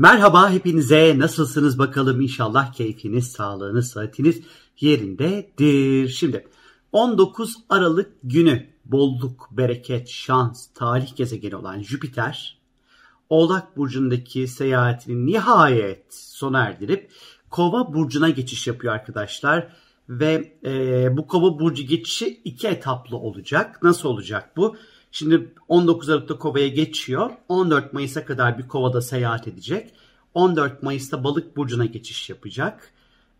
Merhaba hepinize nasılsınız bakalım inşallah keyfiniz, sağlığınız, sıhhatiniz yerindedir. Şimdi 19 Aralık günü bolluk, bereket, şans, talih gezegeni olan Jüpiter Oğlak Burcu'ndaki seyahatini nihayet sona erdirip Kova Burcu'na geçiş yapıyor arkadaşlar. Ve e, bu Kova Burcu geçişi iki etaplı olacak. Nasıl olacak bu? Şimdi 19 Aralık'ta Kova'ya geçiyor. 14 Mayıs'a kadar bir Kova'da seyahat edecek. 14 Mayıs'ta Balık Burcu'na geçiş yapacak.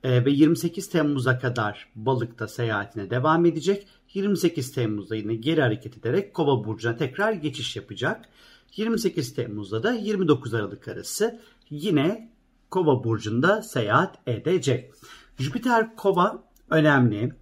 Ee, ve 28 Temmuz'a kadar Balık'ta seyahatine devam edecek. 28 Temmuz'da yine geri hareket ederek Kova Burcu'na tekrar geçiş yapacak. 28 Temmuz'da da 29 Aralık arası yine Kova Burcu'nda seyahat edecek. Jüpiter Kova önemli.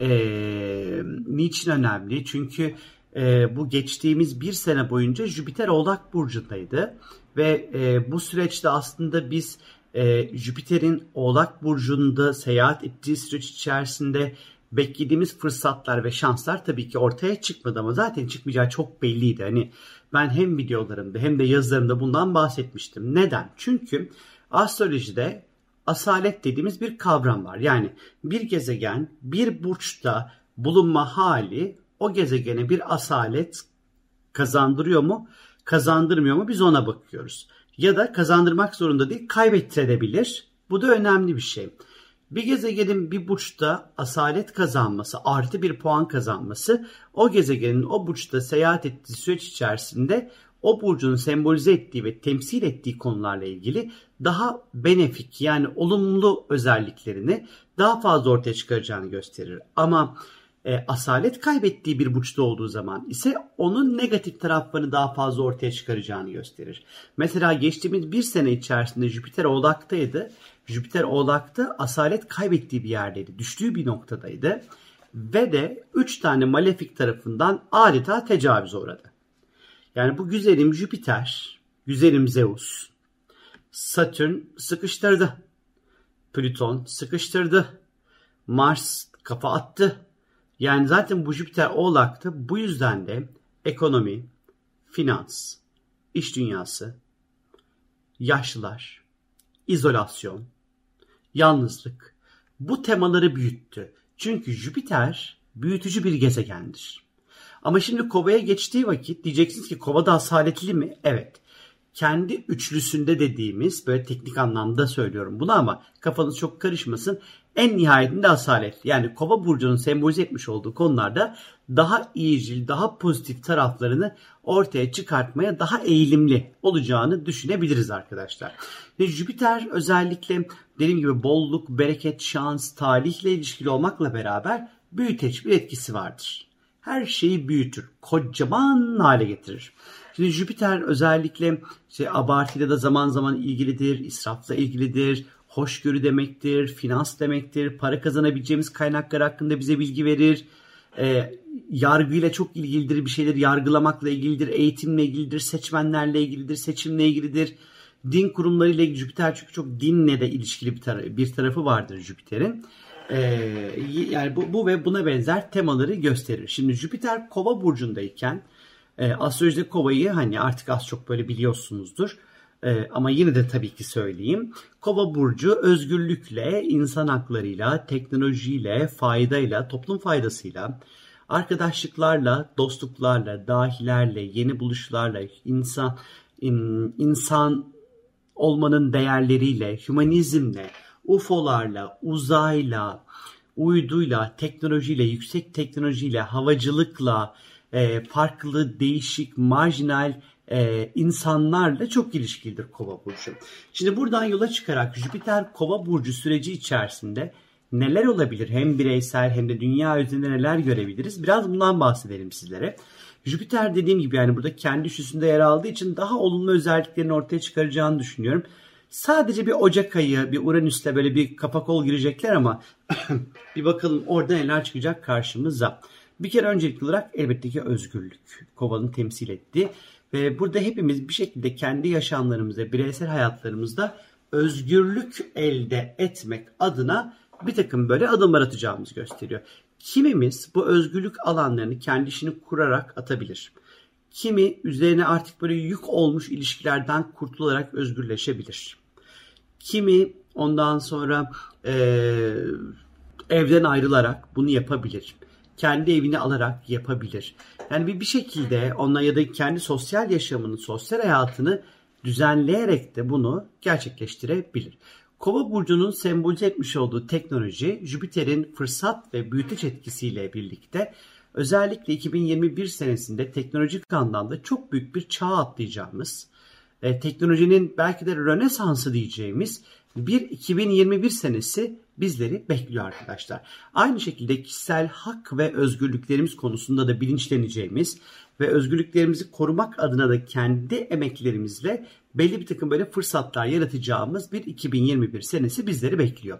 Ee, niçin önemli? Çünkü e, bu geçtiğimiz bir sene boyunca Jüpiter Oğlak Burcu'ndaydı. Ve e, bu süreçte aslında biz e, Jüpiter'in Oğlak Burcu'nda seyahat ettiği süreç içerisinde beklediğimiz fırsatlar ve şanslar tabii ki ortaya çıkmadı ama zaten çıkmayacağı çok belliydi. Hani ben hem videolarımda hem de yazılarımda bundan bahsetmiştim. Neden? Çünkü astrolojide asalet dediğimiz bir kavram var. Yani bir gezegen bir burçta bulunma hali o gezegene bir asalet kazandırıyor mu, kazandırmıyor mu biz ona bakıyoruz. Ya da kazandırmak zorunda değil, kaybettirebilir. Bu da önemli bir şey. Bir gezegenin bir burçta asalet kazanması, artı bir puan kazanması o gezegenin o burçta seyahat ettiği süreç içerisinde o burcun sembolize ettiği ve temsil ettiği konularla ilgili daha benefik yani olumlu özelliklerini daha fazla ortaya çıkaracağını gösterir. Ama e, asalet kaybettiği bir burçta olduğu zaman ise onun negatif taraflarını daha fazla ortaya çıkaracağını gösterir. Mesela geçtiğimiz bir sene içerisinde Jüpiter Oğlak'taydı. Jüpiter Oğlak'ta asalet kaybettiği bir yerdeydi. Düştüğü bir noktadaydı. Ve de 3 tane malefik tarafından adeta tecavüz uğradı. Yani bu güzelim Jüpiter, güzelim Zeus, Satürn sıkıştırdı. Plüton sıkıştırdı. Mars kafa attı. Yani zaten bu Jüpiter oğlaktı. Bu yüzden de ekonomi, finans, iş dünyası, yaşlılar, izolasyon, yalnızlık bu temaları büyüttü. Çünkü Jüpiter büyütücü bir gezegendir. Ama şimdi kovaya geçtiği vakit diyeceksiniz ki kova da asaletli mi? Evet. Kendi üçlüsünde dediğimiz böyle teknik anlamda söylüyorum bunu ama kafanız çok karışmasın en nihayetinde asalet. Yani kova burcunun sembolize etmiş olduğu konularda daha iyicil, daha pozitif taraflarını ortaya çıkartmaya daha eğilimli olacağını düşünebiliriz arkadaşlar. Ve Jüpiter özellikle dediğim gibi bolluk, bereket, şans, talihle ilişkili olmakla beraber büyüteç bir etkisi vardır. Her şeyi büyütür, kocaman hale getirir. Şimdi Jüpiter özellikle işte abartıyla da zaman zaman ilgilidir, israfla ilgilidir, hoşgörü demektir, finans demektir, para kazanabileceğimiz kaynaklar hakkında bize bilgi verir. E, yargıyla çok ilgilidir, bir şeyler yargılamakla ilgilidir, eğitimle ilgilidir, seçmenlerle ilgilidir, seçimle ilgilidir. Din kurumlarıyla Jüpiter çünkü çok dinle de ilişkili bir, tar- bir tarafı vardır Jüpiter'in. Ee, yani bu, bu ve buna benzer temaları gösterir. Şimdi Jüpiter Kova burcundayken e, astrolojide Kova'yı hani artık az çok böyle biliyorsunuzdur. Ee, ama yine de tabii ki söyleyeyim. Kova burcu özgürlükle, insan haklarıyla, teknolojiyle, faydayla, toplum faydasıyla, arkadaşlıklarla, dostluklarla, dahilerle, yeni buluşlarla, insan in, insan olmanın değerleriyle, hümanizmle, UFO'larla, uzayla, uyduyla, teknolojiyle, yüksek teknolojiyle, havacılıkla, e, farklı, değişik, marjinal e, insanlarla çok ilişkilidir Kova burcu. Şimdi buradan yola çıkarak Jüpiter Kova burcu süreci içerisinde neler olabilir? Hem bireysel hem de dünya üzerinde neler görebiliriz? Biraz bundan bahsedelim sizlere. Jüpiter dediğim gibi yani burada kendi üstünde yer aldığı için daha olumlu özelliklerini ortaya çıkaracağını düşünüyorum. Sadece bir Ocak ayı, bir Uranüs'le böyle bir kafa kol girecekler ama bir bakalım orada neler çıkacak karşımıza. Bir kere öncelikli olarak elbette ki özgürlük. Kova'nın temsil ettiği ve burada hepimiz bir şekilde kendi yaşamlarımızda, bireysel hayatlarımızda özgürlük elde etmek adına bir takım böyle adımlar atacağımız gösteriyor. Kimimiz bu özgürlük alanlarını kendi işini kurarak atabilir. Kimi üzerine artık böyle yük olmuş ilişkilerden kurtularak özgürleşebilir. Kimi ondan sonra e, evden ayrılarak bunu yapabilir. Kendi evini alarak yapabilir. Yani bir, bir şekilde onunla ya da kendi sosyal yaşamını, sosyal hayatını düzenleyerek de bunu gerçekleştirebilir. Kova burcunun sembolize etmiş olduğu teknoloji Jüpiter'in fırsat ve büyüteç etkisiyle birlikte özellikle 2021 senesinde teknolojik anlamda çok büyük bir çağ atlayacağımız, e, teknolojinin belki de rönesansı diyeceğimiz bir 2021 senesi bizleri bekliyor arkadaşlar. Aynı şekilde kişisel hak ve özgürlüklerimiz konusunda da bilinçleneceğimiz ve özgürlüklerimizi korumak adına da kendi emeklerimizle belli bir takım böyle fırsatlar yaratacağımız bir 2021 senesi bizleri bekliyor.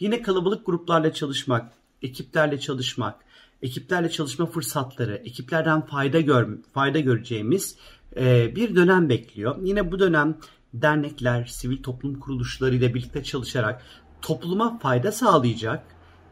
Yine kalabalık gruplarla çalışmak, ekiplerle çalışmak, ekiplerle çalışma fırsatları, ekiplerden fayda gör, fayda göreceğimiz e, bir dönem bekliyor. Yine bu dönem dernekler, sivil toplum kuruluşları ile birlikte çalışarak topluma fayda sağlayacak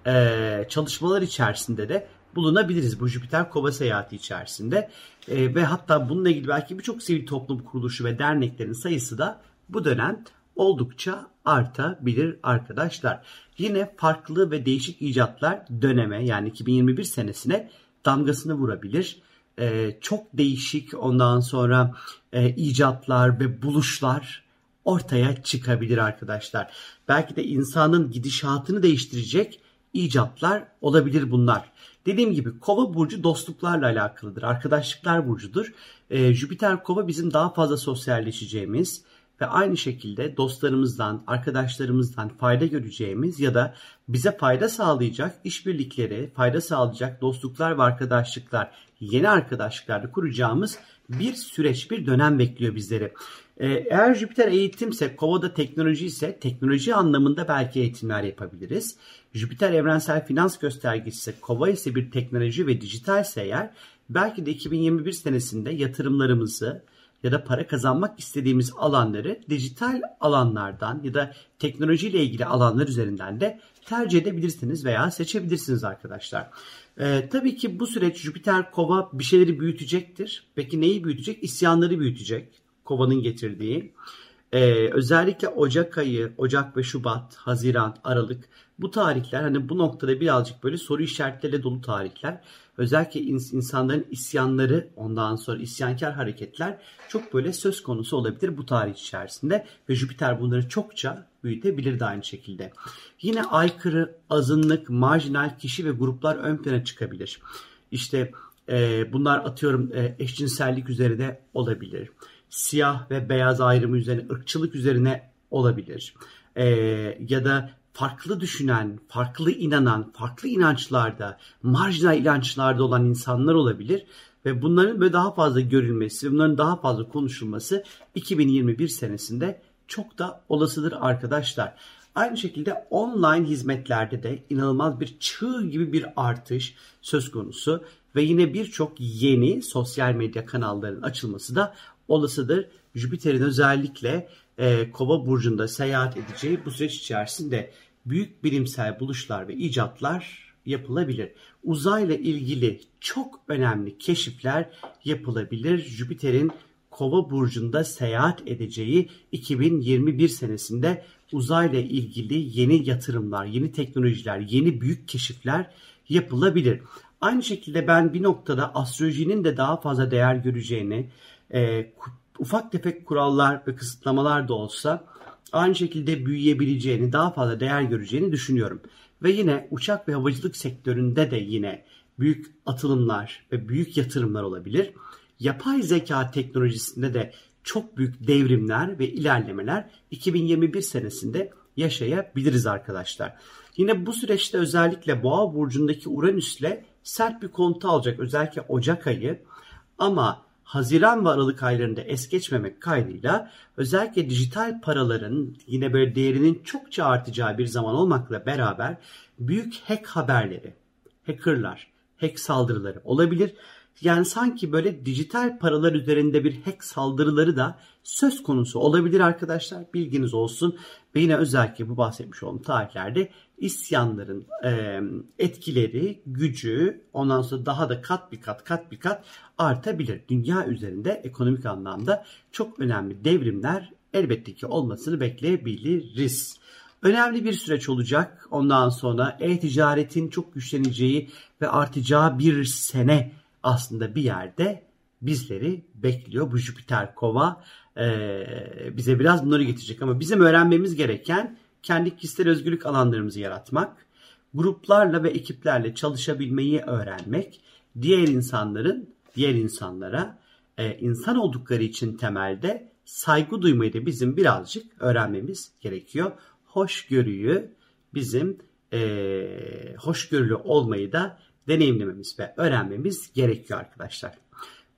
e, çalışmalar içerisinde de bulunabiliriz bu Jüpiter Kova seyahati içerisinde. E, ve hatta bununla ilgili belki birçok sivil toplum kuruluşu ve derneklerin sayısı da bu dönem oldukça artabilir arkadaşlar. Yine farklı ve değişik icatlar döneme yani 2021 senesine damgasını vurabilir. Ee, çok değişik ondan sonra e, icatlar ve buluşlar ortaya çıkabilir arkadaşlar. Belki de insanın gidişatını değiştirecek icatlar olabilir bunlar. Dediğim gibi kova burcu dostluklarla alakalıdır. Arkadaşlıklar burcudur. Ee, Jüpiter kova bizim daha fazla sosyalleşeceğimiz, ve aynı şekilde dostlarımızdan, arkadaşlarımızdan fayda göreceğimiz ya da bize fayda sağlayacak işbirlikleri, fayda sağlayacak dostluklar ve arkadaşlıklar, yeni arkadaşlıklarla kuracağımız bir süreç, bir dönem bekliyor bizleri. Ee, eğer Jüpiter eğitimse, Kova'da teknoloji ise teknoloji anlamında belki eğitimler yapabiliriz. Jüpiter evrensel finans göstergesi ise, Kova ise bir teknoloji ve dijitalse eğer belki de 2021 senesinde yatırımlarımızı, ya da para kazanmak istediğimiz alanları dijital alanlardan ya da teknolojiyle ilgili alanlar üzerinden de tercih edebilirsiniz veya seçebilirsiniz arkadaşlar. Ee, tabii ki bu süreç Jüpiter Kova bir şeyleri büyütecektir. Peki neyi büyütecek? İsyanları büyütecek. Kova'nın getirdiği. Ee, özellikle Ocak ayı, Ocak ve Şubat, Haziran, Aralık bu tarihler hani bu noktada birazcık böyle soru işaretleriyle dolu tarihler. Özellikle insanların isyanları ondan sonra isyankar hareketler çok böyle söz konusu olabilir bu tarih içerisinde ve Jüpiter bunları çokça büyütebilir de aynı şekilde. Yine aykırı, azınlık, marjinal kişi ve gruplar ön plana çıkabilir. İşte e, bunlar atıyorum e, eşcinsellik üzerine olabilir siyah ve beyaz ayrımı üzerine, ırkçılık üzerine olabilir. E, ya da farklı düşünen, farklı inanan, farklı inançlarda, marjinal inançlarda olan insanlar olabilir ve bunların böyle daha fazla görülmesi, bunların daha fazla konuşulması 2021 senesinde çok da olasıdır arkadaşlar. Aynı şekilde online hizmetlerde de inanılmaz bir çığ gibi bir artış söz konusu ve yine birçok yeni sosyal medya kanallarının açılması da olasıdır. Jüpiter'in özellikle e, Kova burcunda seyahat edeceği bu süreç içerisinde büyük bilimsel buluşlar ve icatlar yapılabilir. Uzayla ilgili çok önemli keşifler yapılabilir. Jüpiter'in Kova burcunda seyahat edeceği 2021 senesinde uzayla ilgili yeni yatırımlar, yeni teknolojiler, yeni büyük keşifler yapılabilir. Aynı şekilde ben bir noktada astrolojinin de daha fazla değer göreceğini, e, ufak tefek kurallar ve kısıtlamalar da olsa aynı şekilde büyüyebileceğini, daha fazla değer göreceğini düşünüyorum. Ve yine uçak ve havacılık sektöründe de yine büyük atılımlar ve büyük yatırımlar olabilir. Yapay zeka teknolojisinde de çok büyük devrimler ve ilerlemeler 2021 senesinde yaşayabiliriz arkadaşlar. Yine bu süreçte özellikle Boğa burcundaki Uranüs'le sert bir kontu alacak özellikle Ocak ayı ama Haziran ve Aralık aylarında es geçmemek kaydıyla özellikle dijital paraların yine böyle değerinin çokça artacağı bir zaman olmakla beraber büyük hack haberleri, hackerlar, hack saldırıları olabilir. Yani sanki böyle dijital paralar üzerinde bir hack saldırıları da söz konusu olabilir arkadaşlar. Bilginiz olsun. Ve yine özellikle bu bahsetmiş olduğum tarihlerde isyanların e, etkileri, gücü ondan sonra daha da kat bir kat kat bir kat artabilir. Dünya üzerinde ekonomik anlamda çok önemli devrimler elbette ki olmasını bekleyebiliriz. Önemli bir süreç olacak. Ondan sonra e-ticaretin çok güçleneceği ve artacağı bir sene aslında bir yerde bizleri bekliyor. Bu Jüpiter kova e, bize biraz bunları getirecek ama bizim öğrenmemiz gereken kendi kişisel özgürlük alanlarımızı yaratmak, gruplarla ve ekiplerle çalışabilmeyi öğrenmek, diğer insanların diğer insanlara e, insan oldukları için temelde saygı duymayı da bizim birazcık öğrenmemiz gerekiyor. Hoşgörüyü bizim e, hoşgörülü olmayı da deneyimlememiz ve öğrenmemiz gerekiyor arkadaşlar.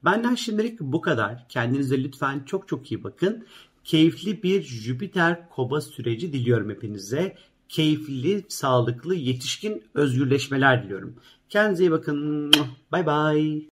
Benden şimdilik bu kadar. Kendinize lütfen çok çok iyi bakın. Keyifli bir Jüpiter kova süreci diliyorum hepinize. Keyifli, sağlıklı, yetişkin özgürleşmeler diliyorum. Kendinize iyi bakın. Bay bay.